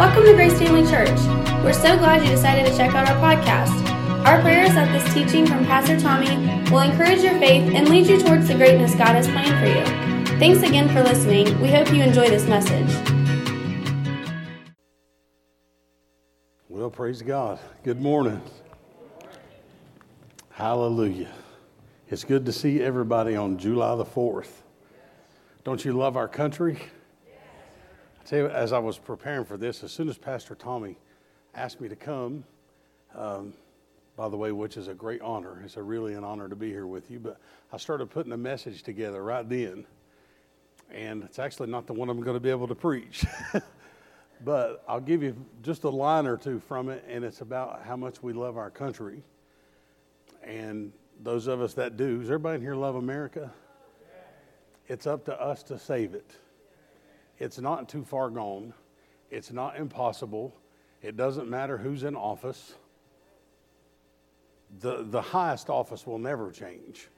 Welcome to Grace Family Church. We're so glad you decided to check out our podcast. Our prayer is that this teaching from Pastor Tommy will encourage your faith and lead you towards the greatness God has planned for you. Thanks again for listening. We hope you enjoy this message. Well, praise God. Good morning. Hallelujah. It's good to see everybody on July the 4th. Don't you love our country? Tell you, as I was preparing for this, as soon as Pastor Tommy asked me to come, um, by the way, which is a great honor. It's a really an honor to be here with you. But I started putting a message together right then, and it's actually not the one I'm going to be able to preach. but I'll give you just a line or two from it, and it's about how much we love our country. And those of us that do, does everybody in here love America? It's up to us to save it. It's not too far gone. It's not impossible. It doesn't matter who's in office. The, the highest office will never change.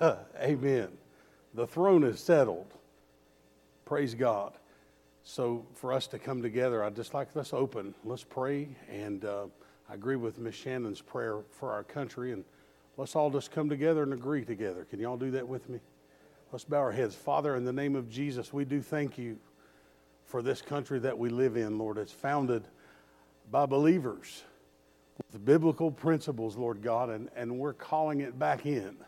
Amen. The throne is settled. Praise God. So, for us to come together, I'd just like let's open, let's pray. And uh, I agree with Miss Shannon's prayer for our country. And let's all just come together and agree together. Can y'all do that with me? Let's bow our heads. Father, in the name of Jesus, we do thank you for this country that we live in, Lord. It's founded by believers with biblical principles, Lord God, and, and we're calling it back in.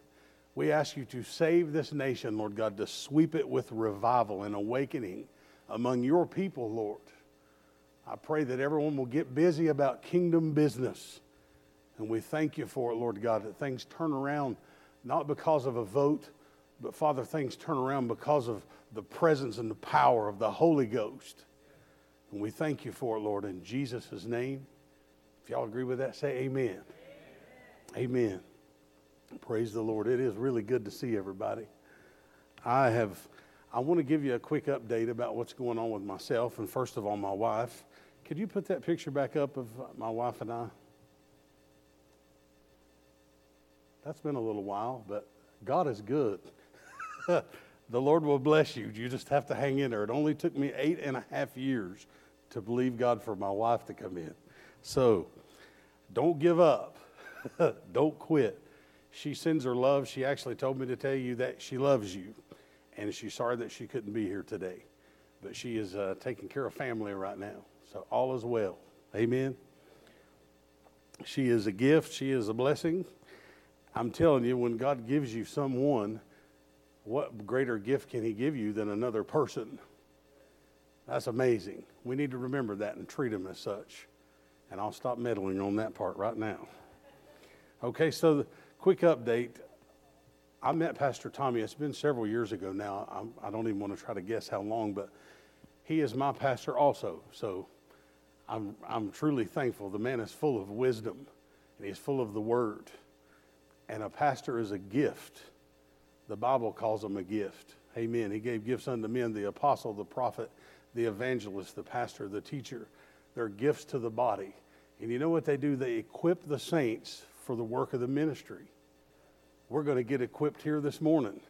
We ask you to save this nation, Lord God, to sweep it with revival and awakening among your people, Lord. I pray that everyone will get busy about kingdom business. And we thank you for it, Lord God, that things turn around not because of a vote but Father, things turn around because of the presence and the power of the Holy Ghost. And we thank you for it, Lord, in Jesus' name. If y'all agree with that, say amen. Amen. Praise the Lord. It is really good to see everybody. I have I want to give you a quick update about what's going on with myself and first of all my wife. Could you put that picture back up of my wife and I? That's been a little while, but God is good. the Lord will bless you. You just have to hang in there. It only took me eight and a half years to believe God for my wife to come in. So don't give up. don't quit. She sends her love. She actually told me to tell you that she loves you. And she's sorry that she couldn't be here today. But she is uh, taking care of family right now. So all is well. Amen. She is a gift. She is a blessing. I'm telling you, when God gives you someone, what greater gift can he give you than another person? That's amazing. We need to remember that and treat him as such. And I'll stop meddling on that part right now. Okay, so the quick update. I met Pastor Tommy. It's been several years ago now. I'm, I do not even want to try to guess how long, but he is my pastor also. So I'm, I'm truly thankful. The man is full of wisdom and he's full of the word. And a pastor is a gift the Bible calls them a gift. Amen. He gave gifts unto men the apostle, the prophet, the evangelist, the pastor, the teacher. They're gifts to the body. And you know what they do? They equip the saints for the work of the ministry. We're going to get equipped here this morning.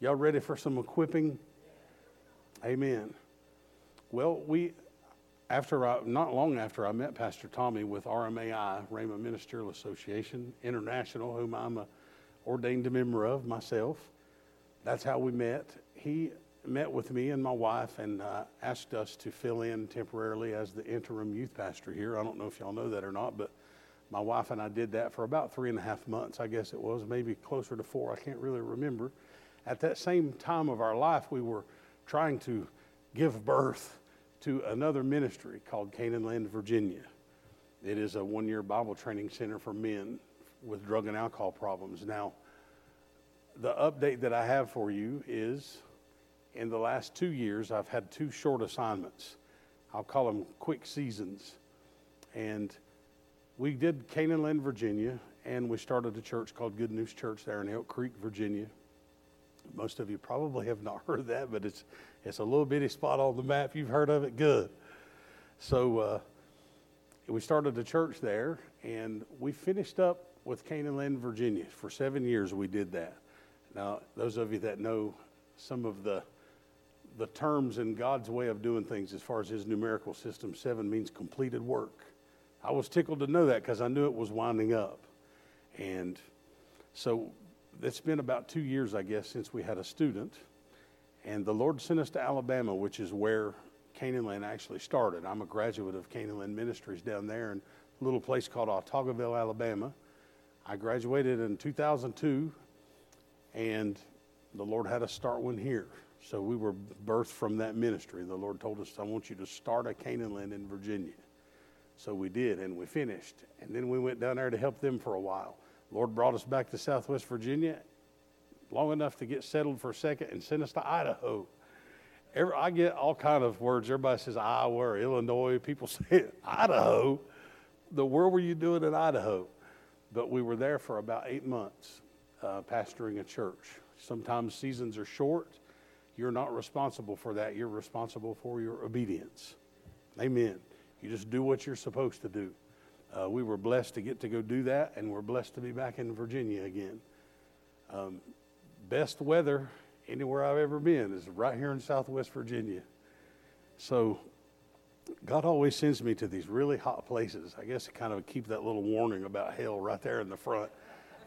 Y'all ready for some equipping? Amen. Well, we, after I, not long after I met Pastor Tommy with RMAI, Rhema Ministerial Association International, whom I'm a ordained a member of myself. That's how we met. He met with me and my wife and uh, asked us to fill in temporarily as the interim youth pastor here. I don't know if y'all know that or not, but my wife and I did that for about three and a half months, I guess it was, maybe closer to four. I can't really remember. At that same time of our life, we were trying to give birth to another ministry called Canaan Land, Virginia. It is a one year Bible training center for men with drug and alcohol problems. Now, the update that I have for you is in the last two years, I've had two short assignments. I'll call them quick seasons. And we did Canaan Land, Virginia, and we started a church called Good News Church there in Elk Creek, Virginia. Most of you probably have not heard of that, but it's, it's a little bitty spot on the map. You've heard of it? Good. So uh, we started a church there, and we finished up with Canaan Land, Virginia. For seven years, we did that. Now, those of you that know some of the the terms in God's way of doing things as far as his numerical system. Seven means completed work. I was tickled to know that because I knew it was winding up. And so it's been about two years, I guess, since we had a student. And the Lord sent us to Alabama, which is where Canaan actually started. I'm a graduate of Canaan Ministries down there in a little place called Autaugaville, Alabama. I graduated in 2002, and the Lord had us start one here. So we were birthed from that ministry. The Lord told us, I want you to start a Canaan land in Virginia. So we did, and we finished. And then we went down there to help them for a while. Lord brought us back to Southwest Virginia long enough to get settled for a second and sent us to Idaho. Every, I get all kind of words. Everybody says Iowa or Illinois. People say Idaho. The where were you doing in Idaho? But we were there for about eight months, uh, pastoring a church. Sometimes seasons are short. You're not responsible for that. You're responsible for your obedience. Amen. You just do what you're supposed to do. Uh, we were blessed to get to go do that, and we're blessed to be back in Virginia again. Um, best weather anywhere I've ever been is right here in Southwest Virginia. So God always sends me to these really hot places. I guess to kind of keep that little warning about hell right there in the front.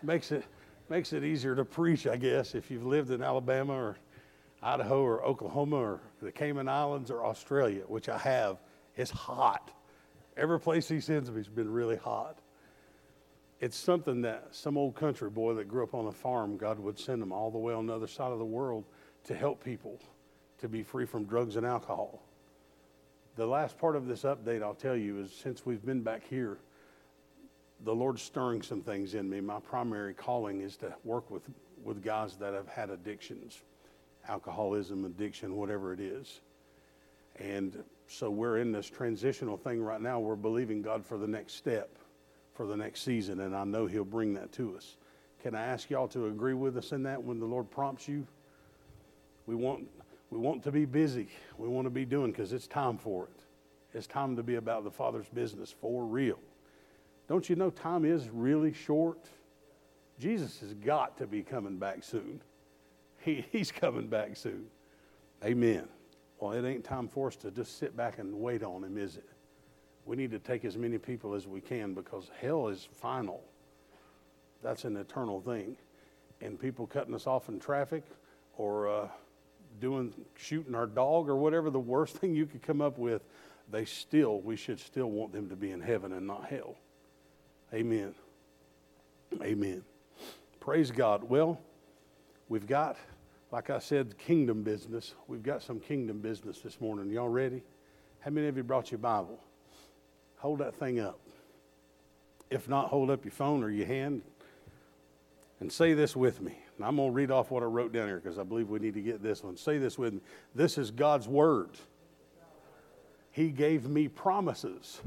Makes it makes it easier to preach, I guess, if you've lived in Alabama or Idaho or Oklahoma or the Cayman Islands or Australia, which I have. It's hot. Every place he sends me has been really hot. It's something that some old country boy that grew up on a farm, God would send him all the way on the other side of the world to help people to be free from drugs and alcohol. The last part of this update I'll tell you is since we've been back here, the Lord's stirring some things in me. My primary calling is to work with, with guys that have had addictions, alcoholism, addiction, whatever it is. And so we're in this transitional thing right now. We're believing God for the next step, for the next season, and I know He'll bring that to us. Can I ask y'all to agree with us in that when the Lord prompts you? We want, we want to be busy. We want to be doing because it's time for it. It's time to be about the Father's business for real. Don't you know time is really short? Jesus has got to be coming back soon. He, he's coming back soon. Amen. Well, it ain't time for us to just sit back and wait on him, is it? We need to take as many people as we can because hell is final. That's an eternal thing. And people cutting us off in traffic or uh, doing shooting our dog or whatever the worst thing you could come up with, they still we should still want them to be in heaven and not hell. Amen. Amen. Praise God. Well, we've got like I said, kingdom business. We've got some kingdom business this morning. Y'all ready? How many of you brought your Bible? Hold that thing up. If not, hold up your phone or your hand and say this with me. And I'm going to read off what I wrote down here because I believe we need to get this one. Say this with me. This is God's word. He gave me promises.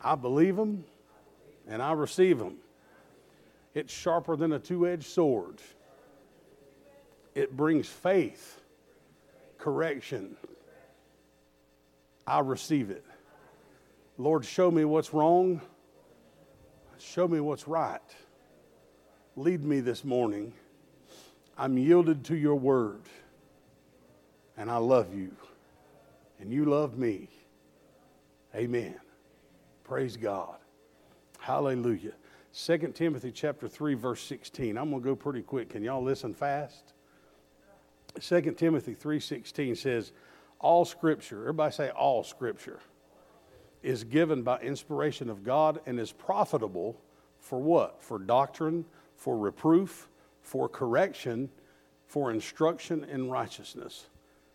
I believe them and I receive them. It's sharper than a two edged sword it brings faith, correction. I receive it. Lord, show me what's wrong. Show me what's right. Lead me this morning. I'm yielded to your word. And I love you. And you love me. Amen. Praise God. Hallelujah. 2 Timothy chapter 3 verse 16. I'm going to go pretty quick. Can y'all listen fast? 2 Timothy 3:16 says, "All scripture, everybody say all scripture, is given by inspiration of God and is profitable for what? For doctrine, for reproof, for correction, for instruction in righteousness."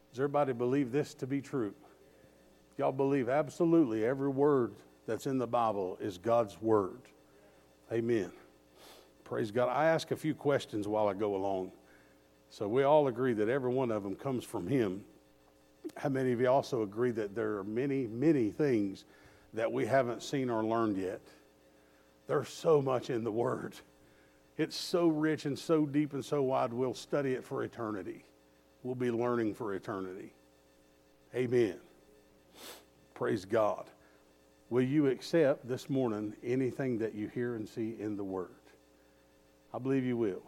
Does everybody believe this to be true? Y'all believe absolutely every word that's in the Bible is God's word. Amen. Praise God. I ask a few questions while I go along. So we all agree that every one of them comes from Him. How many of you also agree that there are many, many things that we haven't seen or learned yet? There's so much in the Word. It's so rich and so deep and so wide, we'll study it for eternity. We'll be learning for eternity. Amen. Praise God. Will you accept this morning anything that you hear and see in the Word? I believe you will.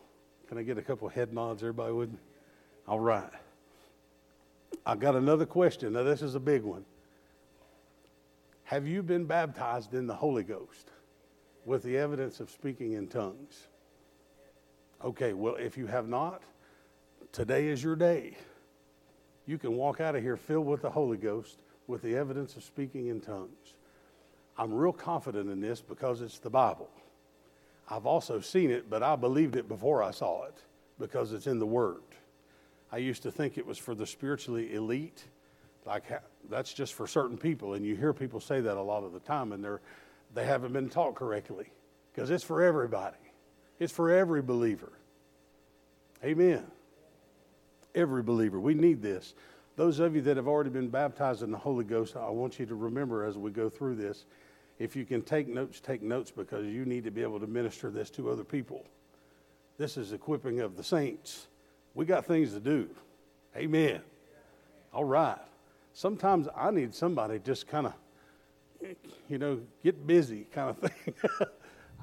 Can I get a couple head nods, everybody with me? All right. I got another question. Now, this is a big one. Have you been baptized in the Holy Ghost with the evidence of speaking in tongues? Okay, well, if you have not, today is your day. You can walk out of here filled with the Holy Ghost with the evidence of speaking in tongues. I'm real confident in this because it's the Bible. I've also seen it, but I believed it before I saw it because it's in the Word. I used to think it was for the spiritually elite, like that's just for certain people, and you hear people say that a lot of the time, and they're they haven't been taught correctly because it's for everybody. It's for every believer. Amen. Every believer. We need this. Those of you that have already been baptized in the Holy Ghost, I want you to remember as we go through this if you can take notes, take notes because you need to be able to minister this to other people. This is equipping of the saints. We got things to do. Amen. All right. Sometimes I need somebody just kind of, you know, get busy kind of thing.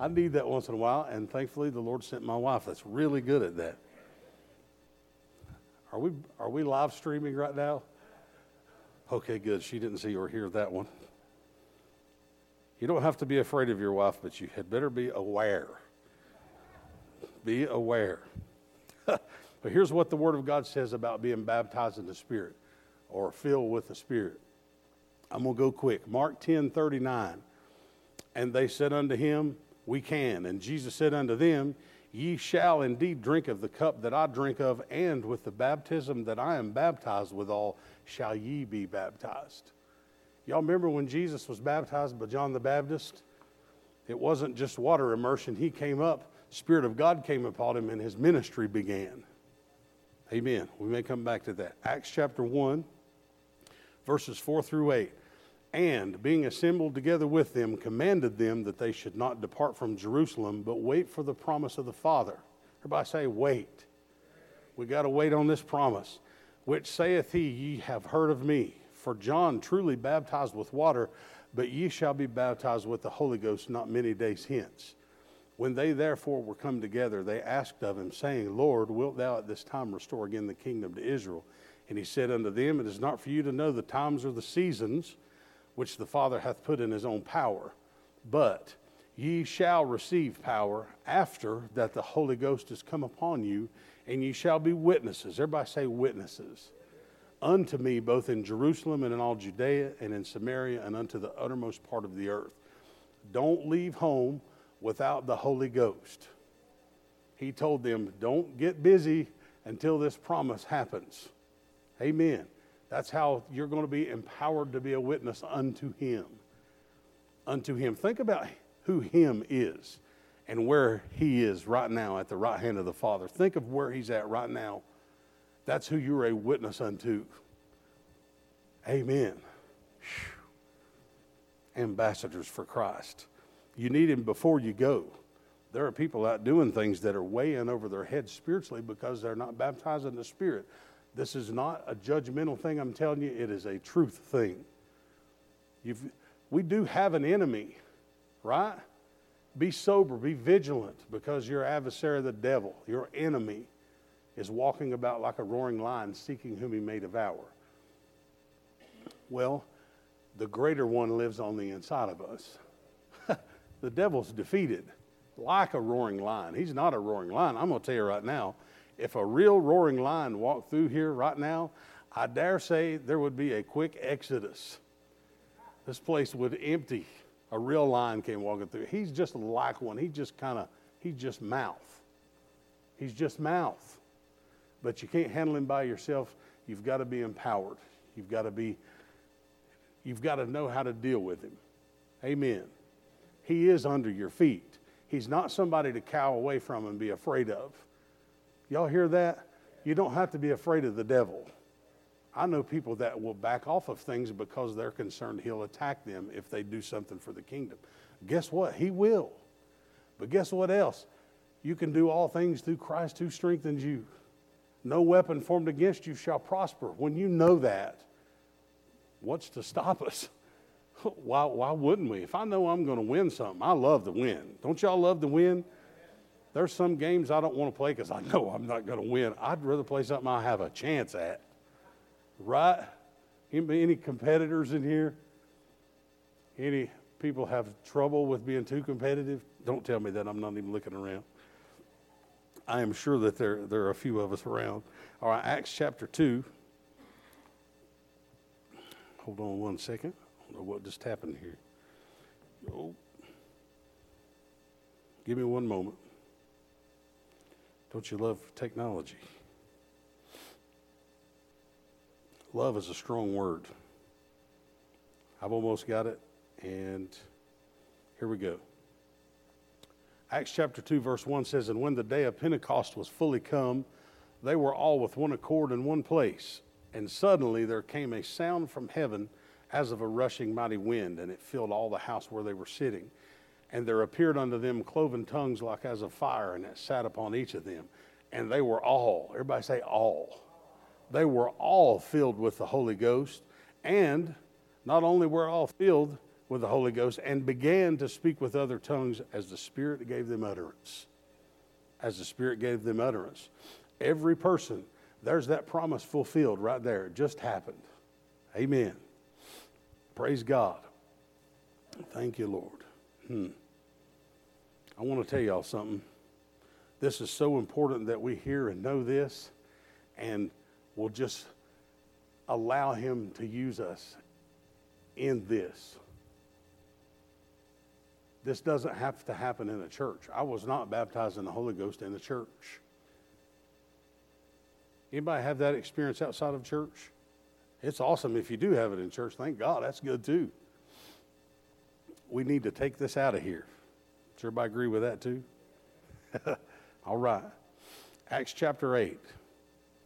I need that once in a while, and thankfully the Lord sent my wife that's really good at that. Are we, are we live streaming right now? Okay, good. She didn't see or hear that one. You don't have to be afraid of your wife, but you had better be aware. Be aware. but here's what the Word of God says about being baptized in the Spirit or filled with the Spirit. I'm going to go quick. Mark 10 39. And they said unto him, We can. And Jesus said unto them, Ye shall indeed drink of the cup that I drink of, and with the baptism that I am baptized withal shall ye be baptized. Y'all remember when Jesus was baptized by John the Baptist? It wasn't just water immersion. He came up, Spirit of God came upon him, and his ministry began. Amen. We may come back to that. Acts chapter 1, verses 4 through 8. And being assembled together with them, commanded them that they should not depart from Jerusalem, but wait for the promise of the Father. Everybody say, wait. We got to wait on this promise. Which saith he, Ye have heard of me. For John truly baptized with water, but ye shall be baptized with the Holy Ghost not many days hence. When they therefore were come together, they asked of him, saying, Lord, wilt thou at this time restore again the kingdom to Israel? And he said unto them, It is not for you to know the times or the seasons which the Father hath put in his own power, but ye shall receive power after that the Holy Ghost is come upon you, and ye shall be witnesses. Everybody say witnesses unto me both in Jerusalem and in all Judea and in Samaria and unto the uttermost part of the earth. Don't leave home without the Holy Ghost. He told them, Don't get busy until this promise happens. Amen. That's how you're going to be empowered to be a witness unto Him. Unto Him. Think about who Him is and where He is right now at the right hand of the Father. Think of where He's at right now that's who you're a witness unto. Amen. Whew. Ambassadors for Christ. You need him before you go. There are people out doing things that are in over their heads spiritually because they're not baptized in the Spirit. This is not a judgmental thing, I'm telling you, it is a truth thing. You've, we do have an enemy, right? Be sober, be vigilant because your adversary, the devil, your enemy, is walking about like a roaring lion, seeking whom he may devour. Well, the greater one lives on the inside of us. the devil's defeated like a roaring lion. He's not a roaring lion. I'm going to tell you right now if a real roaring lion walked through here right now, I dare say there would be a quick exodus. This place would empty. A real lion came walking through. He's just like one. He just kind of, he's just mouth. He's just mouth. But you can't handle him by yourself. You've got to be empowered. You've got to be, you've got to know how to deal with him. Amen. He is under your feet. He's not somebody to cow away from and be afraid of. Y'all hear that? You don't have to be afraid of the devil. I know people that will back off of things because they're concerned he'll attack them if they do something for the kingdom. Guess what? He will. But guess what else? You can do all things through Christ who strengthens you. No weapon formed against you shall prosper. When you know that, what's to stop us? why, why wouldn't we? If I know I'm going to win something, I love to win. Don't y'all love to win? There's some games I don't want to play because I know I'm not going to win. I'd rather play something I have a chance at. Right? Any, any competitors in here? Any people have trouble with being too competitive? Don't tell me that. I'm not even looking around. I am sure that there, there are a few of us around. All right, Acts chapter 2. Hold on one second. I don't know what just happened here. Oh. Give me one moment. Don't you love technology? Love is a strong word. I've almost got it, and here we go. Acts chapter 2, verse 1 says, And when the day of Pentecost was fully come, they were all with one accord in one place. And suddenly there came a sound from heaven as of a rushing mighty wind, and it filled all the house where they were sitting. And there appeared unto them cloven tongues like as of fire, and it sat upon each of them. And they were all, everybody say all. They were all filled with the Holy Ghost. And not only were all filled with the Holy Ghost, and began to speak with other tongues as the Spirit gave them utterance. As the Spirit gave them utterance. Every person, there's that promise fulfilled right there. It just happened. Amen. Praise God. Thank you, Lord. Hmm. I want to tell y'all something. This is so important that we hear and know this, and we'll just allow Him to use us in this. This doesn't have to happen in a church. I was not baptized in the Holy Ghost in a church. Anybody have that experience outside of church? It's awesome if you do have it in church. Thank God. That's good too. We need to take this out of here. Does everybody agree with that too? All right. Acts chapter 8.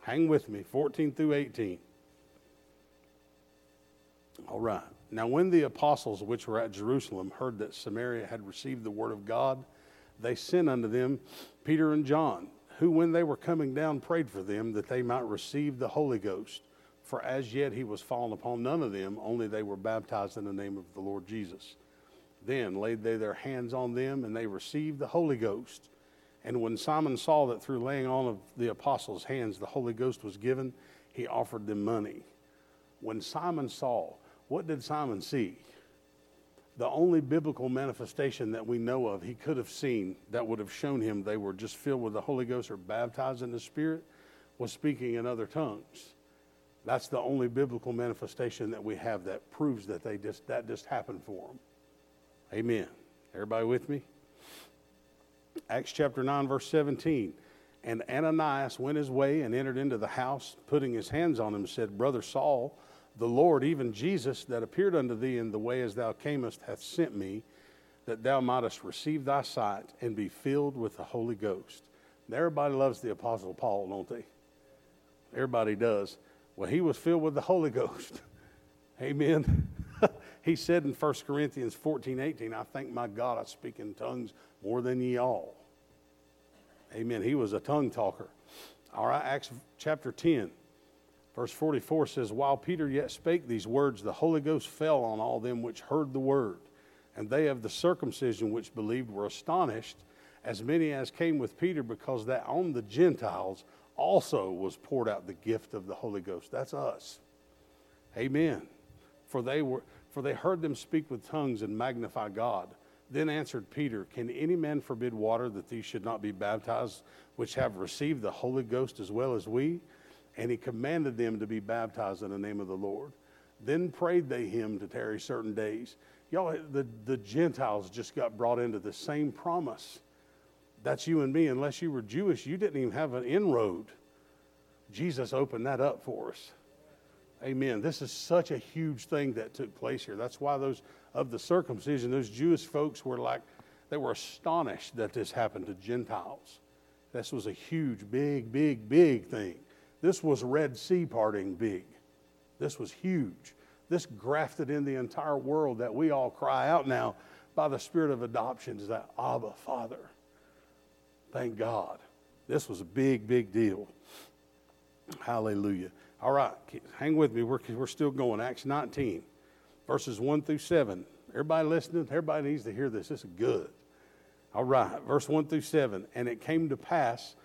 Hang with me, 14 through 18. All right. Now, when the apostles which were at Jerusalem heard that Samaria had received the word of God, they sent unto them Peter and John, who, when they were coming down, prayed for them that they might receive the Holy Ghost. For as yet he was fallen upon none of them, only they were baptized in the name of the Lord Jesus. Then laid they their hands on them, and they received the Holy Ghost. And when Simon saw that through laying on of the apostles' hands the Holy Ghost was given, he offered them money. When Simon saw, what did Simon see? The only biblical manifestation that we know of he could have seen that would have shown him they were just filled with the Holy Ghost or baptized in the Spirit was speaking in other tongues. That's the only biblical manifestation that we have that proves that they just that just happened for them. Amen. Everybody with me? Acts chapter 9, verse 17. And Ananias went his way and entered into the house, putting his hands on him, said, Brother Saul, the Lord, even Jesus, that appeared unto thee in the way as thou camest, hath sent me, that thou mightest receive thy sight and be filled with the Holy Ghost. Now, everybody loves the Apostle Paul, don't they? Everybody does. Well, he was filled with the Holy Ghost. Amen. he said in 1 Corinthians 14, 18, I thank my God I speak in tongues more than ye all. Amen. He was a tongue talker. All right, Acts chapter 10, verse 44 says, While Peter yet spake these words, the Holy Ghost fell on all them which heard the word. And they of the circumcision which believed were astonished, as many as came with Peter, because that on the Gentiles also was poured out the gift of the Holy Ghost. That's us. Amen. For they were for they heard them speak with tongues and magnify God. Then answered Peter, Can any man forbid water that these should not be baptized, which have received the Holy Ghost as well as we? And he commanded them to be baptized in the name of the Lord. Then prayed they him to tarry certain days. Y'all, the, the Gentiles just got brought into the same promise. That's you and me. Unless you were Jewish, you didn't even have an inroad. Jesus opened that up for us. Amen. This is such a huge thing that took place here. That's why those of the circumcision, those Jewish folks were like, they were astonished that this happened to Gentiles. This was a huge, big, big, big thing. This was Red Sea parting big. This was huge. This grafted in the entire world that we all cry out now by the spirit of adoption is that Abba, Father. Thank God. This was a big, big deal. Hallelujah. All right, hang with me. We're, we're still going. Acts 19, verses 1 through 7. Everybody listening? Everybody needs to hear this. This is good. All right, verse 1 through 7. And it came to pass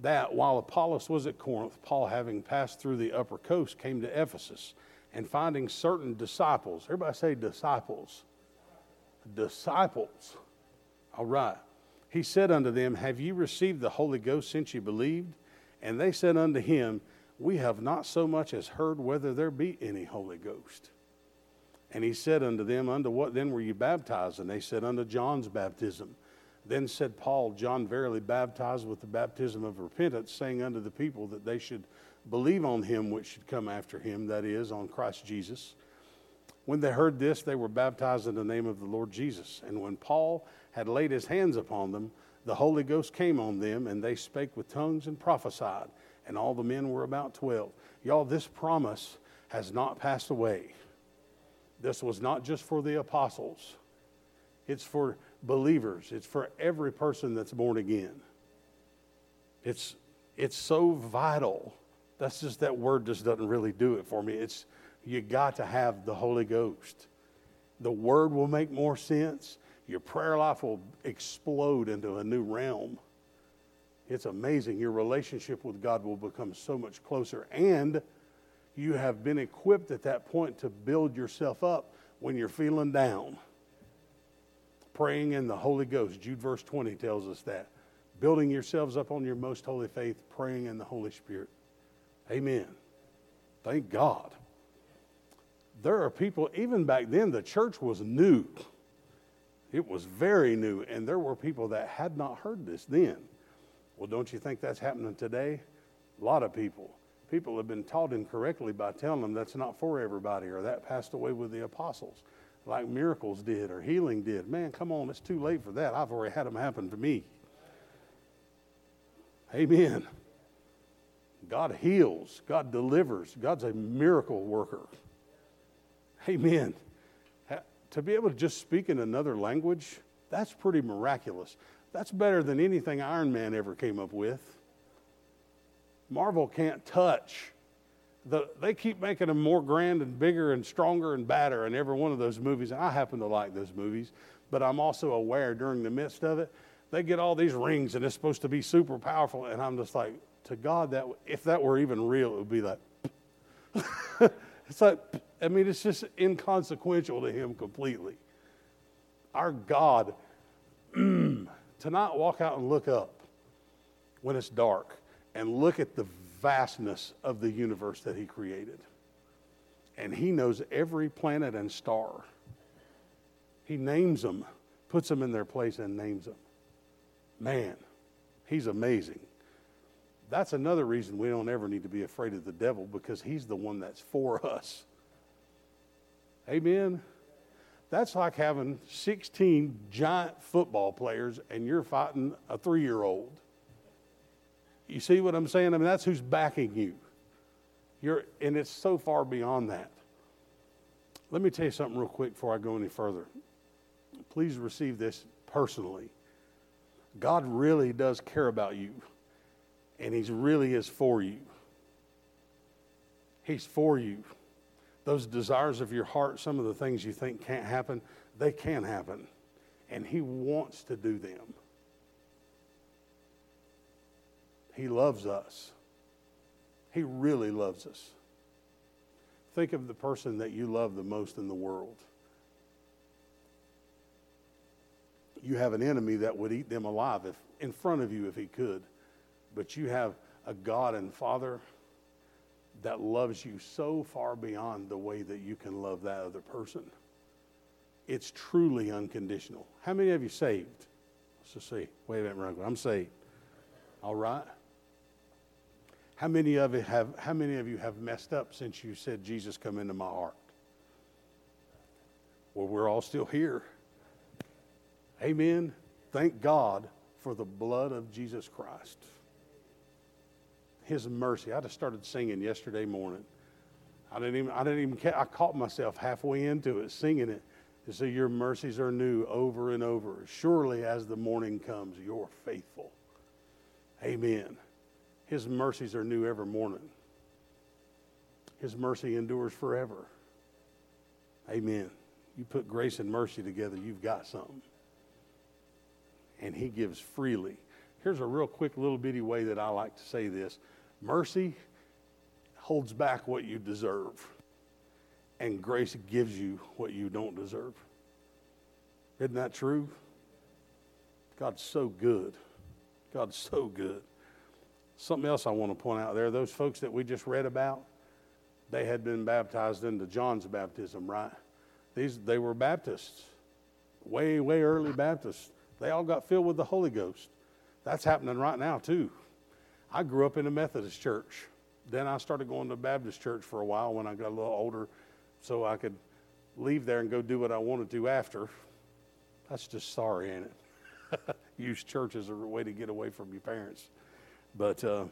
that while Apollos was at Corinth, Paul, having passed through the upper coast, came to Ephesus and finding certain disciples. Everybody say disciples. Disciples. All right. He said unto them, Have ye received the Holy Ghost since ye believed? And they said unto him, We have not so much as heard whether there be any Holy Ghost. And he said unto them, Unto what then were you baptized? And they said, Unto John's baptism. Then said Paul, John verily baptized with the baptism of repentance, saying unto the people that they should believe on him which should come after him, that is, on Christ Jesus. When they heard this, they were baptized in the name of the Lord Jesus. And when Paul had laid his hands upon them, the Holy Ghost came on them, and they spake with tongues and prophesied. And all the men were about twelve. Y'all, this promise has not passed away. This was not just for the apostles, it's for believers, it's for every person that's born again. It's, it's so vital. That's just that word just doesn't really do it for me. It's you got to have the Holy Ghost. The word will make more sense. Your prayer life will explode into a new realm. It's amazing. Your relationship with God will become so much closer. And you have been equipped at that point to build yourself up when you're feeling down praying in the Holy Ghost. Jude verse 20 tells us that. Building yourselves up on your most holy faith, praying in the Holy Spirit. Amen. Thank God. There are people, even back then, the church was new. It was very new, and there were people that had not heard this then. Well, don't you think that's happening today? A lot of people. People have been taught incorrectly by telling them that's not for everybody or that passed away with the apostles like miracles did or healing did. Man, come on, it's too late for that. I've already had them happen to me. Amen. God heals, God delivers, God's a miracle worker. Amen. To be able to just speak in another language, that's pretty miraculous. That's better than anything Iron Man ever came up with. Marvel can't touch the, they keep making them more grand and bigger and stronger and badder in every one of those movies. And I happen to like those movies, but I'm also aware during the midst of it, they get all these rings and it's supposed to be super powerful. And I'm just like, to God, that if that were even real, it would be like, it's like, I mean, it's just inconsequential to Him completely. Our God, to not walk out and look up when it's dark and look at the vastness of the universe that He created. And He knows every planet and star. He names them, puts them in their place, and names them. Man, He's amazing. That's another reason we don't ever need to be afraid of the devil because he's the one that's for us. Amen. That's like having 16 giant football players and you're fighting a three year old. You see what I'm saying? I mean, that's who's backing you. You're, and it's so far beyond that. Let me tell you something real quick before I go any further. Please receive this personally. God really does care about you, and He really is for you. He's for you. Those desires of your heart, some of the things you think can't happen, they can happen, and He wants to do them. He loves us. He really loves us. Think of the person that you love the most in the world. You have an enemy that would eat them alive if, in front of you if he could. But you have a God and Father that loves you so far beyond the way that you can love that other person. It's truly unconditional. How many of you saved? Let's just see. Wait a minute, I'm saved. All right. How many of you have how many of you have messed up since you said Jesus come into my heart? Well, we're all still here. Amen. Thank God for the blood of Jesus Christ. His mercy. I just started singing yesterday morning. I didn't even I didn't even I caught myself halfway into it singing it. To say your mercies are new over and over. Surely as the morning comes, you're faithful. Amen. His mercies are new every morning. His mercy endures forever. Amen. You put grace and mercy together, you've got something. And He gives freely. here's a real quick little bitty way that I like to say this mercy holds back what you deserve, and grace gives you what you don't deserve. Isn't that true? God's so good. God's so good. Something else I want to point out there those folks that we just read about, they had been baptized into John's baptism, right? These, they were Baptists, way, way early Baptists. They all got filled with the Holy Ghost. That's happening right now, too. I grew up in a Methodist church. Then I started going to Baptist church for a while when I got a little older so I could leave there and go do what I wanted to after. That's just sorry, ain't it? Use church as a way to get away from your parents. But uh,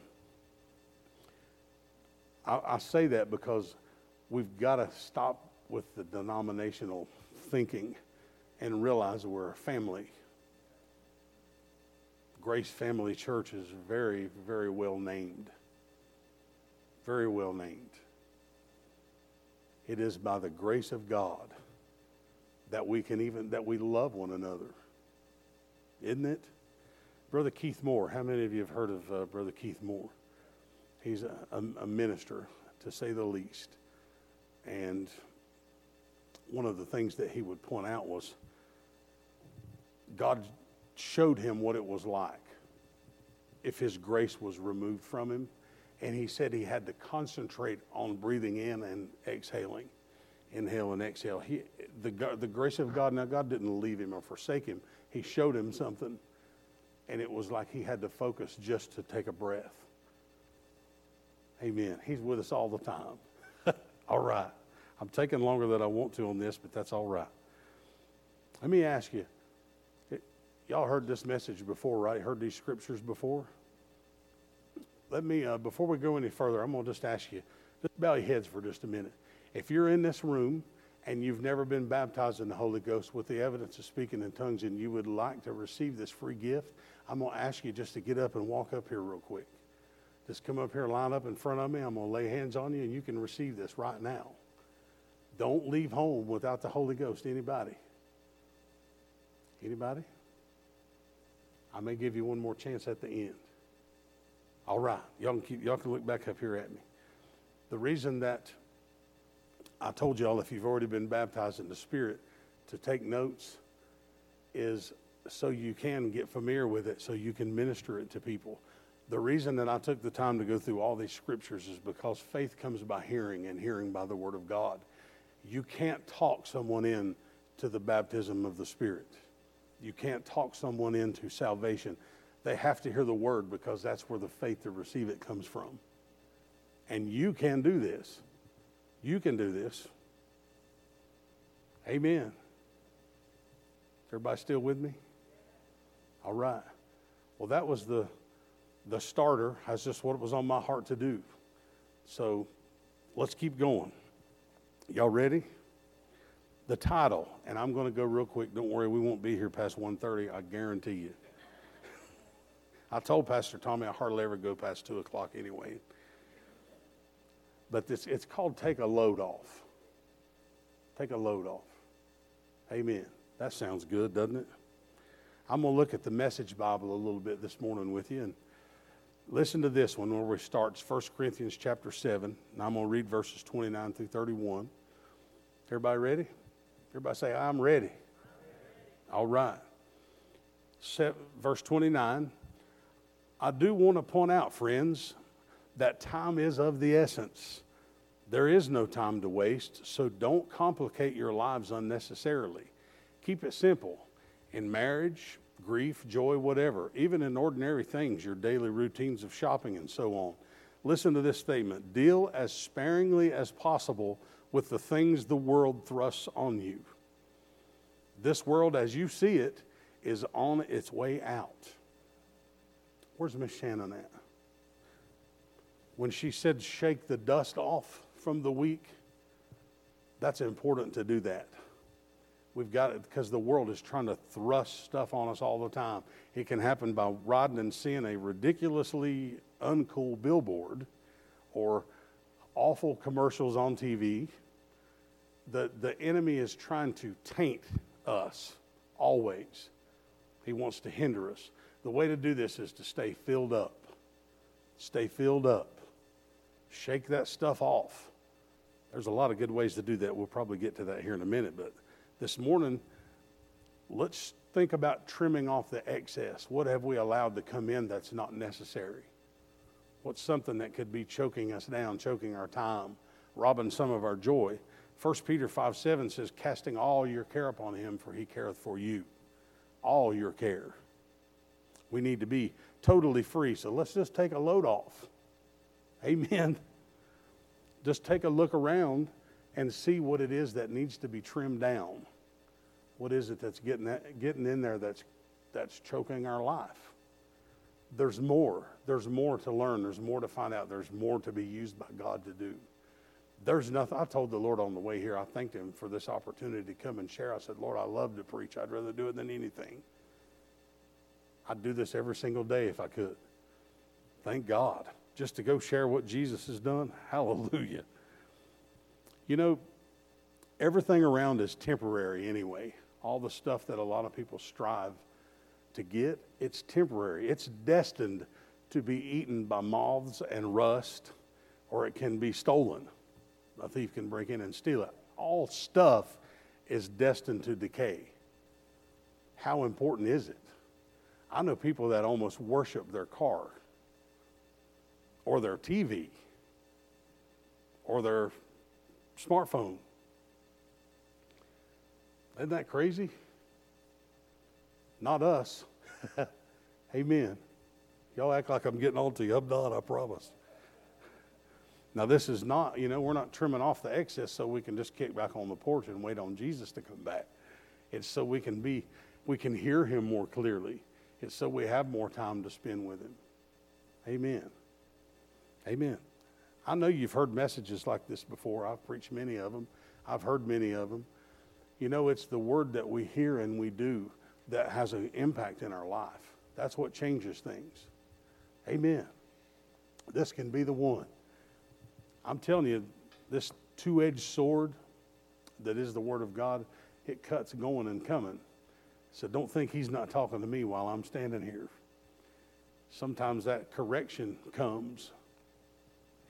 I, I say that because we've got to stop with the denominational thinking and realize we're a family. Grace Family Church is very, very well named. Very well named. It is by the grace of God that we can even that we love one another. Isn't it? Brother Keith Moore, how many of you have heard of uh, Brother Keith Moore? He's a, a, a minister, to say the least. And one of the things that he would point out was God showed him what it was like if his grace was removed from him. And he said he had to concentrate on breathing in and exhaling. Inhale and exhale. He, the, the grace of God, now God didn't leave him or forsake him. He showed him something. And it was like he had to focus just to take a breath. Amen. He's with us all the time. all right. I'm taking longer than I want to on this, but that's all right. Let me ask you y'all heard this message before, right? Heard these scriptures before? Let me, uh, before we go any further, I'm going to just ask you, just bow your heads for just a minute. If you're in this room and you've never been baptized in the Holy Ghost with the evidence of speaking in tongues and you would like to receive this free gift, I'm going to ask you just to get up and walk up here real quick. Just come up here, line up in front of me. I'm going to lay hands on you, and you can receive this right now. Don't leave home without the Holy Ghost. Anybody? Anybody? I may give you one more chance at the end. All right. Y'all can, keep, y'all can look back up here at me. The reason that I told y'all if you've already been baptized in the Spirit to take notes is so you can get familiar with it, so you can minister it to people. The reason that I took the time to go through all these scriptures is because faith comes by hearing and hearing by the Word of God. You can't talk someone in to the baptism of the Spirit. You can't talk someone into salvation. They have to hear the Word because that's where the faith to receive it comes from. And you can do this. You can do this. Amen. Everybody still with me? All right. Well, that was the the starter. That's just what it was on my heart to do. So let's keep going. Y'all ready? The title, and I'm going to go real quick. Don't worry, we won't be here past 1.30, I guarantee you. I told Pastor Tommy I hardly ever go past 2 o'clock anyway. But this, it's called Take a Load Off. Take a load off. Amen. That sounds good, doesn't it? I'm going to look at the Message Bible a little bit this morning with you. And listen to this one where we start. 1 Corinthians chapter 7. And I'm going to read verses 29 through 31. Everybody ready? Everybody say, I'm ready. All right. verse 29. I do want to point out, friends, that time is of the essence. There is no time to waste, so don't complicate your lives unnecessarily. Keep it simple. In marriage, grief, joy, whatever, even in ordinary things, your daily routines of shopping and so on. Listen to this statement deal as sparingly as possible with the things the world thrusts on you. This world, as you see it, is on its way out. Where's Miss Shannon at? When she said shake the dust off from the week, that's important to do that. We've got it because the world is trying to thrust stuff on us all the time. It can happen by riding and seeing a ridiculously uncool billboard or awful commercials on TV. The, the enemy is trying to taint us always. He wants to hinder us. The way to do this is to stay filled up. Stay filled up. Shake that stuff off. There's a lot of good ways to do that. We'll probably get to that here in a minute. But this morning, let's think about trimming off the excess. What have we allowed to come in that's not necessary? What's something that could be choking us down, choking our time, robbing some of our joy? 1 Peter 5 7 says, Casting all your care upon him, for he careth for you. All your care. We need to be totally free. So let's just take a load off. Amen. Just take a look around and see what it is that needs to be trimmed down. What is it that's getting, that, getting in there that's, that's choking our life? There's more. There's more to learn. There's more to find out. There's more to be used by God to do. There's nothing. I told the Lord on the way here, I thanked Him for this opportunity to come and share. I said, Lord, I love to preach. I'd rather do it than anything. I'd do this every single day if I could. Thank God. Just to go share what Jesus has done. Hallelujah. You know, everything around is temporary anyway. All the stuff that a lot of people strive to get, it's temporary. It's destined to be eaten by moths and rust, or it can be stolen. A thief can break in and steal it. All stuff is destined to decay. How important is it? I know people that almost worship their car or their TV or their smartphone. Isn't that crazy? Not us. Amen. Y'all act like I'm getting on to you. I'm not, I promise. Now, this is not, you know, we're not trimming off the excess so we can just kick back on the porch and wait on Jesus to come back. It's so we can be, we can hear him more clearly. It's so we have more time to spend with him. Amen. Amen. I know you've heard messages like this before. I've preached many of them, I've heard many of them. You know, it's the word that we hear and we do that has an impact in our life. That's what changes things. Amen. This can be the one. I'm telling you, this two edged sword that is the Word of God, it cuts going and coming. So don't think He's not talking to me while I'm standing here. Sometimes that correction comes.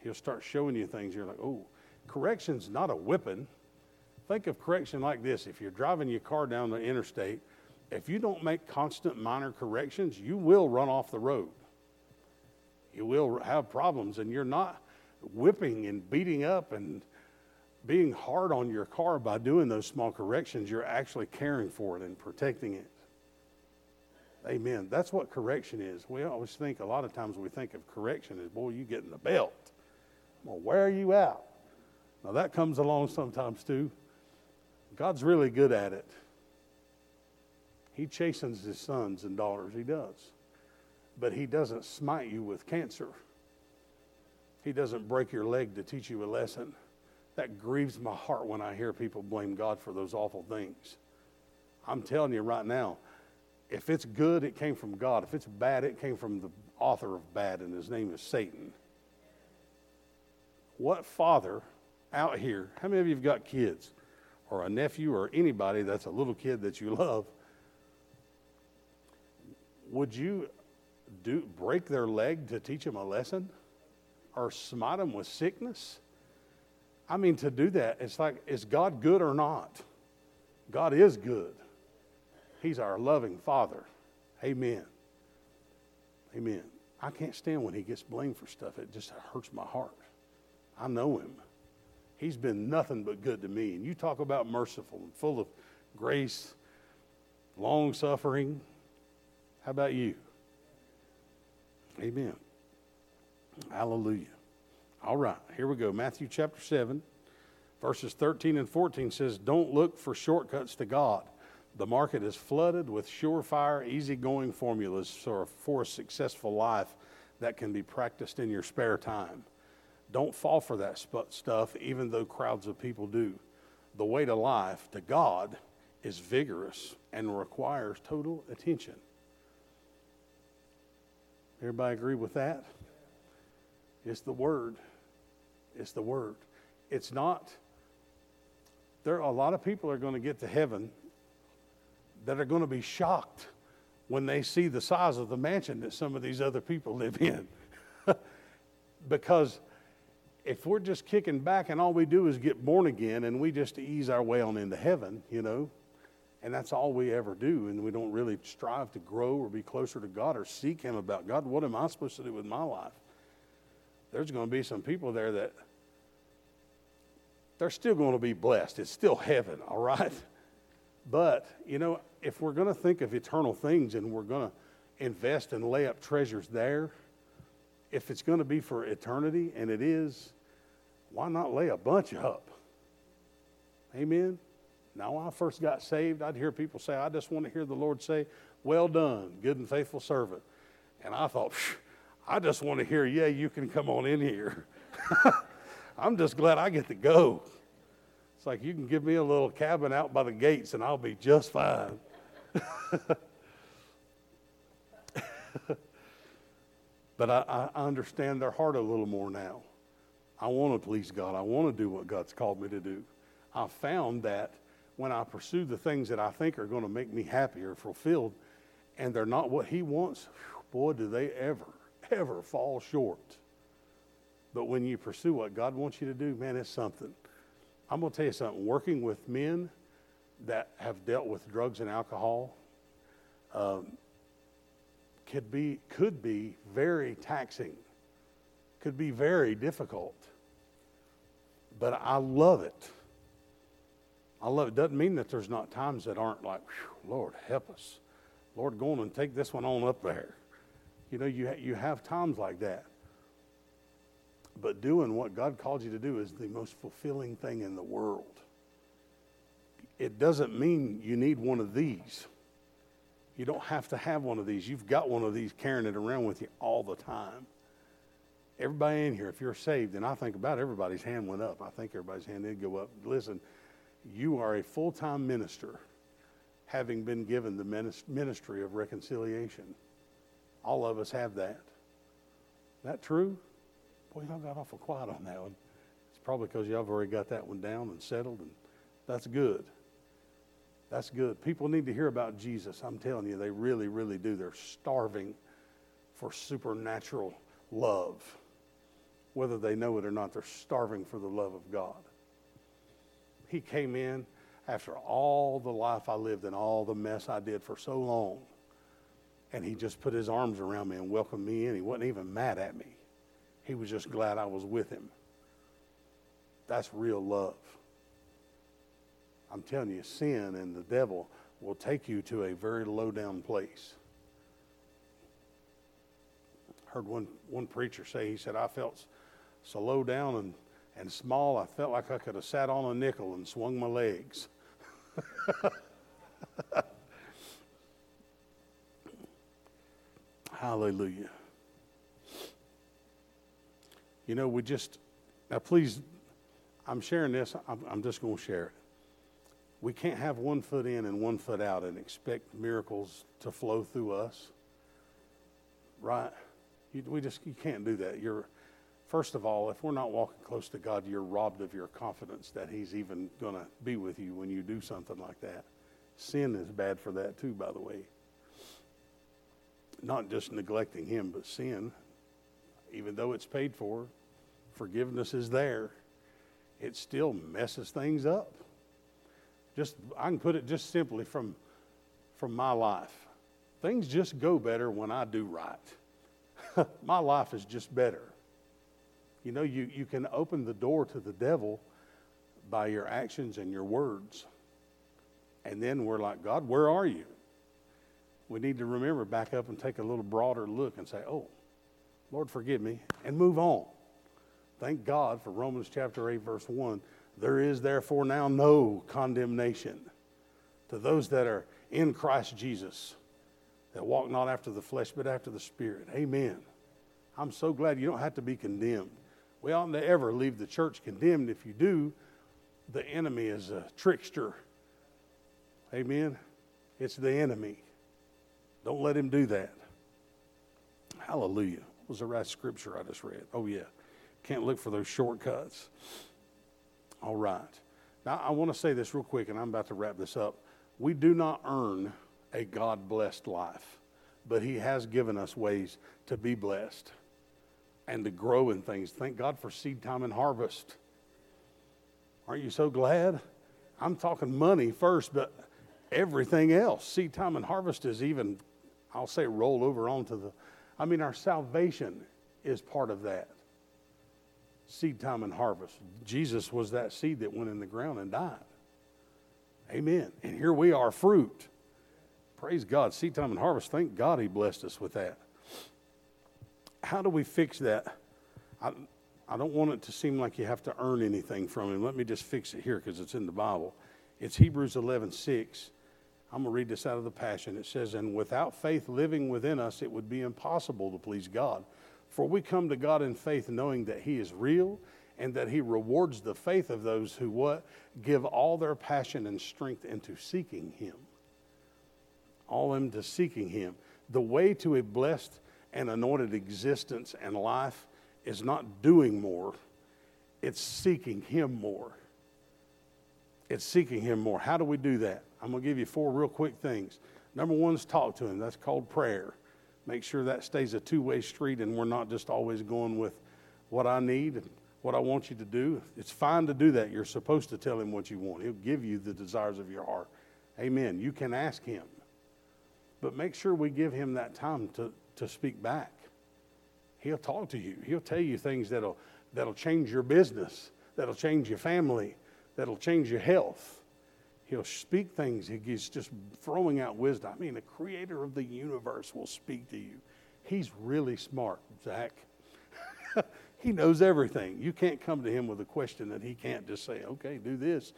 He'll start showing you things. You're like, oh, correction's not a whipping. Think of correction like this if you're driving your car down the interstate, if you don't make constant minor corrections, you will run off the road. You will have problems, and you're not whipping and beating up and being hard on your car by doing those small corrections, you're actually caring for it and protecting it. Amen. That's what correction is. We always think, a lot of times we think of correction as, boy, you getting the belt. Well, where are you out? Now, that comes along sometimes too. God's really good at it. He chastens his sons and daughters, he does. But he doesn't smite you with cancer. He doesn't break your leg to teach you a lesson. That grieves my heart when I hear people blame God for those awful things. I'm telling you right now, if it's good, it came from God. If it's bad, it came from the author of bad, and his name is Satan. What father out here, how many of you have got kids or a nephew or anybody that's a little kid that you love? Would you do break their leg to teach them a lesson? or smite them with sickness. I mean, to do that, it's like, is God good or not? God is good. He's our loving Father. Amen. Amen. I can't stand when he gets blamed for stuff. It just hurts my heart. I know him. He's been nothing but good to me. And you talk about merciful and full of grace, long suffering. How about you? Amen. Hallelujah. All right, here we go. Matthew chapter 7, verses 13 and 14 says, Don't look for shortcuts to God. The market is flooded with surefire, easygoing formulas for, for a successful life that can be practiced in your spare time. Don't fall for that stuff, even though crowds of people do. The way to life, to God, is vigorous and requires total attention. Everybody agree with that? It's the Word. It's the Word. It's not, there are a lot of people are going to get to heaven that are going to be shocked when they see the size of the mansion that some of these other people live in. because if we're just kicking back and all we do is get born again and we just ease our way on into heaven, you know, and that's all we ever do, and we don't really strive to grow or be closer to God or seek Him about God, what am I supposed to do with my life? There's going to be some people there that they're still going to be blessed. It's still heaven, all right? But, you know, if we're going to think of eternal things and we're going to invest and lay up treasures there, if it's going to be for eternity, and it is, why not lay a bunch up? Amen? Now, when I first got saved, I'd hear people say, I just want to hear the Lord say, Well done, good and faithful servant. And I thought, I just want to hear, Yeah, you can come on in here. I'm just glad I get to go. It's like you can give me a little cabin out by the gates and I'll be just fine. but I, I, understand their heart a little more now. I want to please God. I want to do what God's called me to do. I found that when I pursue the things that I think are going to make me happy or fulfilled, and they're not what He wants, boy, do they ever, ever fall short. But when you pursue what God wants you to do, man, it's something. I'm going to tell you something. Working with men that have dealt with drugs and alcohol um, could be could be very taxing, could be very difficult. But I love it. I love it. Doesn't mean that there's not times that aren't like, Lord, help us. Lord, go on and take this one on up there. You know, you, ha- you have times like that. But doing what God called you to do is the most fulfilling thing in the world. It doesn't mean you need one of these. You don't have to have one of these. You've got one of these carrying it around with you all the time. Everybody in here, if you're saved, and I think about everybody's hand went up. I think everybody's hand did go up. Listen, you are a full time minister, having been given the ministry of reconciliation. All of us have that. That true? Boy, y'all got awful quiet on that one. It's probably because y'all have already got that one down and settled, and that's good. That's good. People need to hear about Jesus. I'm telling you, they really, really do. They're starving for supernatural love. Whether they know it or not, they're starving for the love of God. He came in after all the life I lived and all the mess I did for so long. And he just put his arms around me and welcomed me in. He wasn't even mad at me. He was just glad I was with him. That's real love. I'm telling you, sin and the devil will take you to a very low down place. Heard one, one preacher say, he said, I felt so low down and, and small, I felt like I could have sat on a nickel and swung my legs. Hallelujah. You know, we just, now please, I'm sharing this, I'm, I'm just going to share it. We can't have one foot in and one foot out and expect miracles to flow through us. Right? You, we just, you can't do that. You're, first of all, if we're not walking close to God, you're robbed of your confidence that He's even going to be with you when you do something like that. Sin is bad for that too, by the way. Not just neglecting Him, but sin even though it's paid for, forgiveness is there, it still messes things up. Just I can put it just simply from from my life. Things just go better when I do right. my life is just better. You know, you, you can open the door to the devil by your actions and your words. And then we're like, God, where are you? We need to remember, back up and take a little broader look and say, oh, Lord, forgive me, and move on. Thank God for Romans chapter 8, verse 1. There is therefore now no condemnation to those that are in Christ Jesus, that walk not after the flesh, but after the Spirit. Amen. I'm so glad you don't have to be condemned. We oughtn't to ever leave the church condemned. If you do, the enemy is a trickster. Amen. It's the enemy. Don't let him do that. Hallelujah was the right scripture I just read? Oh, yeah. Can't look for those shortcuts. All right. Now, I want to say this real quick, and I'm about to wrap this up. We do not earn a God blessed life, but He has given us ways to be blessed and to grow in things. Thank God for seed time and harvest. Aren't you so glad? I'm talking money first, but everything else. Seed time and harvest is even, I'll say, roll over onto the. I mean, our salvation is part of that. Seed time and harvest. Jesus was that seed that went in the ground and died. Amen. And here we are, fruit. Praise God. Seed time and harvest. Thank God He blessed us with that. How do we fix that? I, I don't want it to seem like you have to earn anything from Him. Let me just fix it here because it's in the Bible. It's Hebrews 11 6. I'm going to read this out of the Passion. It says, And without faith living within us, it would be impossible to please God. For we come to God in faith knowing that He is real and that He rewards the faith of those who what? Give all their passion and strength into seeking Him. All into seeking Him. The way to a blessed and anointed existence and life is not doing more, it's seeking Him more. It's seeking Him more. How do we do that? I'm going to give you four real quick things. Number one is talk to Him. That's called prayer. Make sure that stays a two way street and we're not just always going with what I need and what I want you to do. It's fine to do that. You're supposed to tell Him what you want, He'll give you the desires of your heart. Amen. You can ask Him. But make sure we give Him that time to, to speak back. He'll talk to you. He'll tell you things that'll, that'll change your business, that'll change your family, that'll change your health. He'll speak things. He's just throwing out wisdom. I mean, the creator of the universe will speak to you. He's really smart, Zach. he knows everything. You can't come to him with a question that he can't just say, okay, do this.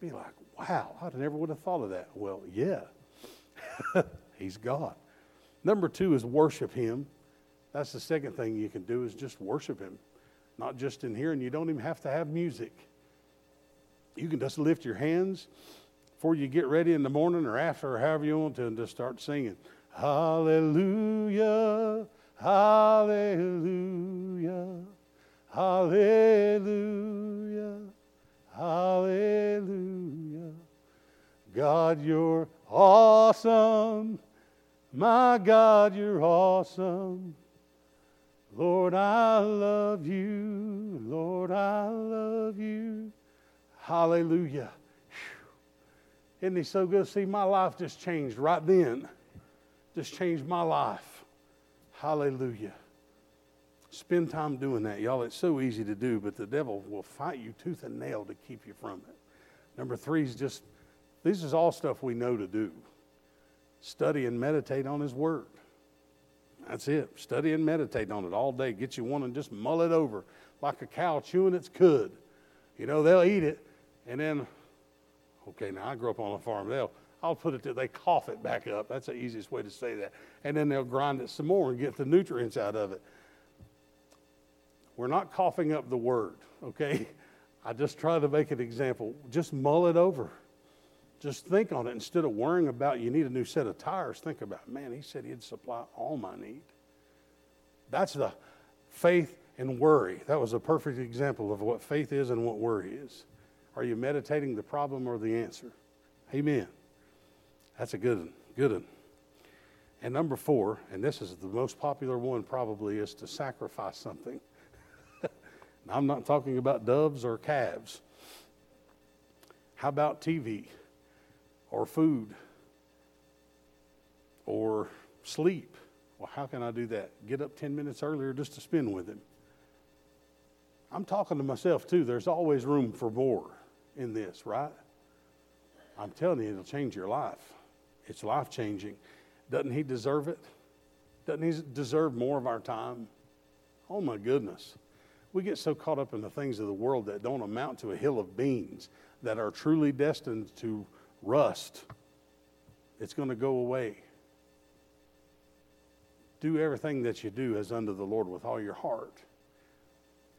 Be like, wow, I never would have thought of that. Well, yeah, he's God. Number two is worship him. That's the second thing you can do is just worship him. Not just in here, and you don't even have to have music. You can just lift your hands before you get ready in the morning or after or however you want to and just start singing. Hallelujah, hallelujah, hallelujah, hallelujah. God, you're awesome. My God, you're awesome. Lord, I love you. Lord, I love you. Hallelujah. Isn't he so good? See, my life just changed right then. Just changed my life. Hallelujah. Spend time doing that, y'all. It's so easy to do, but the devil will fight you tooth and nail to keep you from it. Number three is just, this is all stuff we know to do. Study and meditate on his word. That's it. Study and meditate on it all day. Get you one and just mull it over like a cow chewing its cud. You know, they'll eat it and then, okay, now I grew up on a farm. They'll, I'll put it to, they cough it back up. That's the easiest way to say that. And then they'll grind it some more and get the nutrients out of it. We're not coughing up the word, okay? I just try to make an example. Just mull it over. Just think on it instead of worrying about you need a new set of tires. Think about, man, he said he'd supply all my need. That's the faith and worry. That was a perfect example of what faith is and what worry is. Are you meditating the problem or the answer? Amen. That's a good one. Good one. And number four, and this is the most popular one probably, is to sacrifice something. I'm not talking about doves or calves. How about TV or food or sleep? Well, how can I do that? Get up 10 minutes earlier just to spend with him. I'm talking to myself too. There's always room for more in this, right? I'm telling you, it'll change your life. It's life changing. Doesn't he deserve it? Doesn't he deserve more of our time? Oh my goodness. We get so caught up in the things of the world that don't amount to a hill of beans that are truly destined to rust. It's going to go away. Do everything that you do as unto the Lord with all your heart.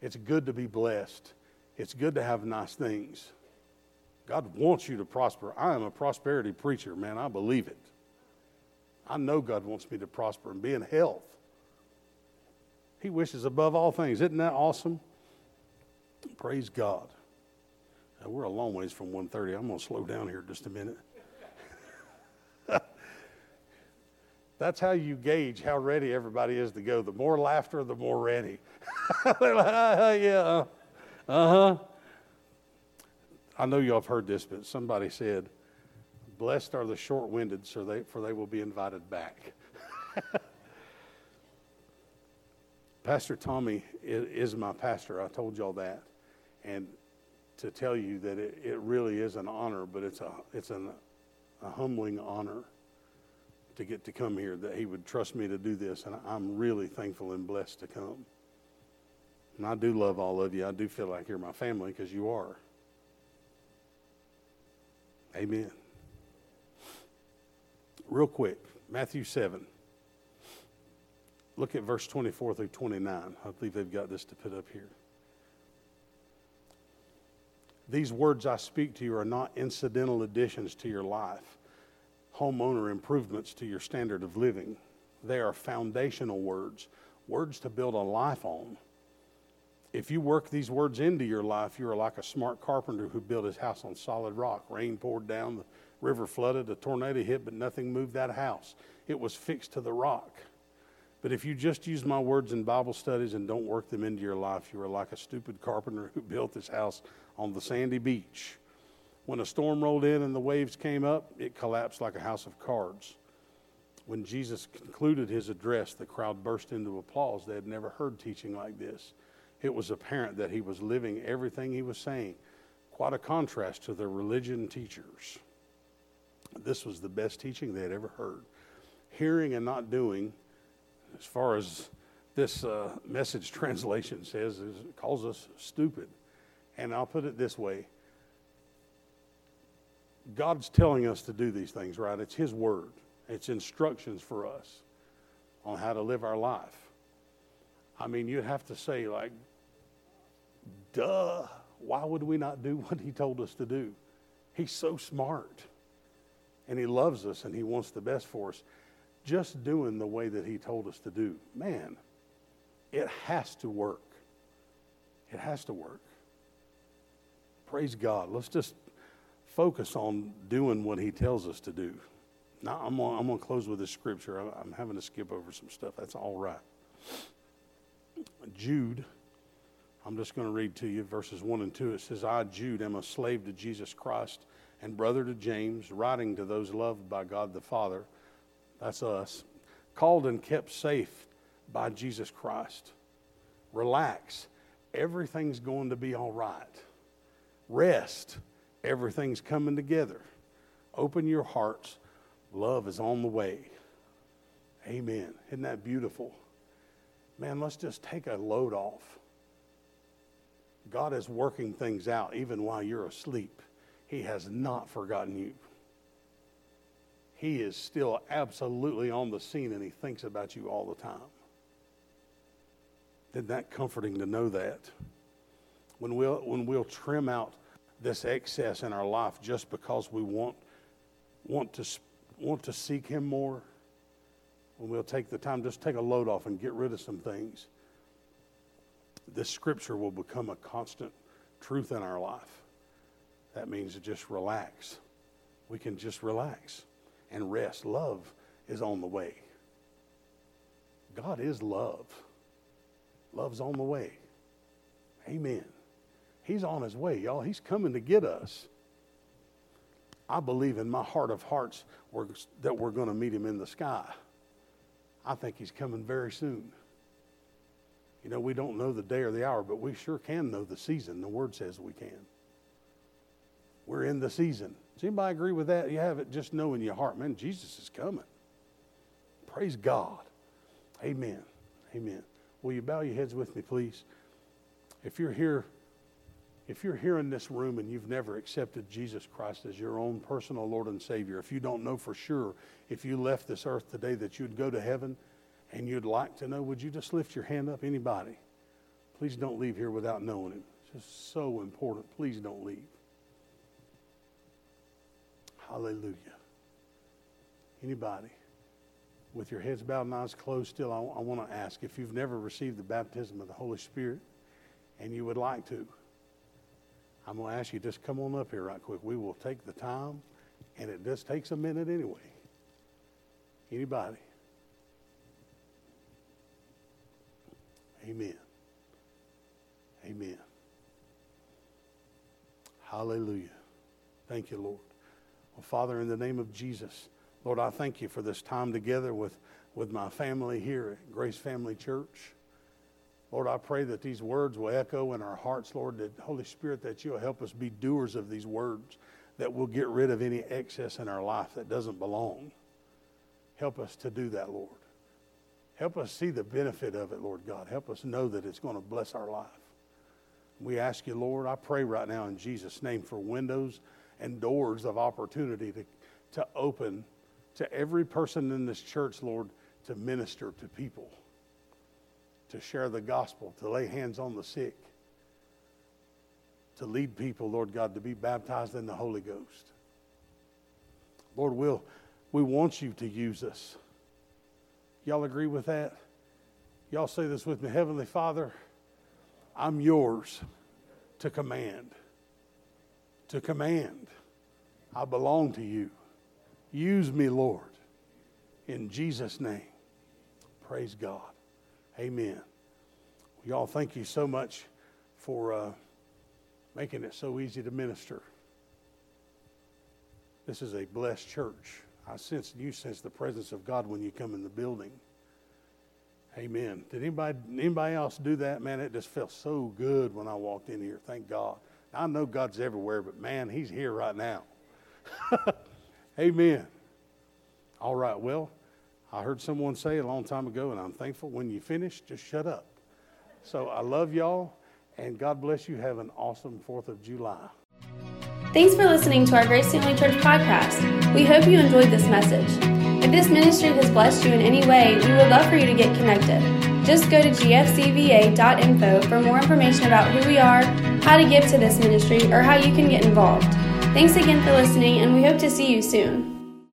It's good to be blessed. It's good to have nice things. God wants you to prosper. I am a prosperity preacher, man. I believe it. I know God wants me to prosper and be in health. He wishes above all things. Isn't that awesome? Praise God. Now, we're a long ways from 130. I'm going to slow down here just a minute. That's how you gauge how ready everybody is to go. The more laughter, the more ready. They're like, uh, yeah, uh huh. I know y'all have heard this, but somebody said, Blessed are the short winded, so they, for they will be invited back. pastor Tommy is, my pastor. I told y'all that. And to tell you that it, it really is an honor, but it's, a, it's an, a humbling honor to get to come here, that he would trust me to do this. And I'm really thankful and blessed to come. And I do love all of you. I do feel like you're my family because you are. Amen. Real quick, Matthew 7. Look at verse 24 through 29. I believe they've got this to put up here. These words I speak to you are not incidental additions to your life, homeowner improvements to your standard of living. They are foundational words, words to build a life on. If you work these words into your life, you are like a smart carpenter who built his house on solid rock. Rain poured down, the river flooded, a tornado hit, but nothing moved that house. It was fixed to the rock. But if you just use my words in Bible studies and don't work them into your life, you are like a stupid carpenter who built his house on the sandy beach. When a storm rolled in and the waves came up, it collapsed like a house of cards. When Jesus concluded his address, the crowd burst into applause. They had never heard teaching like this it was apparent that he was living everything he was saying. Quite a contrast to the religion teachers. This was the best teaching they had ever heard. Hearing and not doing, as far as this uh, message translation says, is, calls us stupid. And I'll put it this way God's telling us to do these things, right? It's His word, it's instructions for us on how to live our life. I mean, you'd have to say, like, duh, why would we not do what he told us to do? He's so smart. And he loves us and he wants the best for us. Just doing the way that he told us to do, man, it has to work. It has to work. Praise God. Let's just focus on doing what he tells us to do. Now, I'm going I'm to close with this scripture. I'm having to skip over some stuff. That's all right. Jude I'm just going to read to you verses 1 and 2. It says, I, Jude, am a slave to Jesus Christ and brother to James, writing to those loved by God the Father. That's us. Called and kept safe by Jesus Christ. Relax. Everything's going to be all right. Rest. Everything's coming together. Open your hearts. Love is on the way. Amen. Isn't that beautiful? Man, let's just take a load off God is working things out even while you're asleep. He has not forgotten you. He is still absolutely on the scene and he thinks about you all the time. Isn't that comforting to know that? When we'll, when we'll trim out this excess in our life just because we want, want, to, want to seek him more, when we'll take the time, just take a load off and get rid of some things this scripture will become a constant truth in our life. That means to just relax. We can just relax and rest. Love is on the way. God is love. Love's on the way. Amen. He's on his way, y'all. He's coming to get us. I believe in my heart of hearts we're, that we're going to meet him in the sky. I think he's coming very soon. You know, we don't know the day or the hour, but we sure can know the season. The word says we can. We're in the season. Does anybody agree with that? You have it just know in your heart, man, Jesus is coming. Praise God. Amen. Amen. Will you bow your heads with me, please? If you're here, if you're here in this room and you've never accepted Jesus Christ as your own personal Lord and Savior, if you don't know for sure if you left this earth today that you'd go to heaven, and you'd like to know, would you just lift your hand up? Anybody? Please don't leave here without knowing him. It's just so important. Please don't leave. Hallelujah. Anybody? With your heads bowed and eyes closed still, I, I want to ask if you've never received the baptism of the Holy Spirit and you would like to, I'm going to ask you just come on up here right quick. We will take the time, and it just takes a minute anyway. Anybody? Amen. Amen. Hallelujah. Thank you, Lord. Well, Father, in the name of Jesus, Lord, I thank you for this time together with, with my family here at Grace Family Church. Lord, I pray that these words will echo in our hearts, Lord, that Holy Spirit, that you'll help us be doers of these words, that we'll get rid of any excess in our life that doesn't belong. Help us to do that, Lord. Help us see the benefit of it, Lord God. Help us know that it's going to bless our life. We ask you, Lord, I pray right now in Jesus' name for windows and doors of opportunity to, to open to every person in this church, Lord, to minister to people, to share the gospel, to lay hands on the sick, to lead people, Lord God, to be baptized in the Holy Ghost. Lord, we'll, we want you to use us. Y'all agree with that? Y'all say this with me Heavenly Father, I'm yours to command. To command. I belong to you. Use me, Lord. In Jesus' name. Praise God. Amen. Y'all, thank you so much for uh, making it so easy to minister. This is a blessed church. I sense you sense the presence of God when you come in the building. Amen. Did anybody anybody else do that? Man, it just felt so good when I walked in here. Thank God. I know God's everywhere, but man, He's here right now. Amen. All right. Well, I heard someone say a long time ago, and I'm thankful when you finish, just shut up. So I love y'all, and God bless you. Have an awesome 4th of July. Thanks for listening to our Grace Family Church podcast. We hope you enjoyed this message. If this ministry has blessed you in any way, we would love for you to get connected. Just go to gfcva.info for more information about who we are, how to give to this ministry, or how you can get involved. Thanks again for listening, and we hope to see you soon.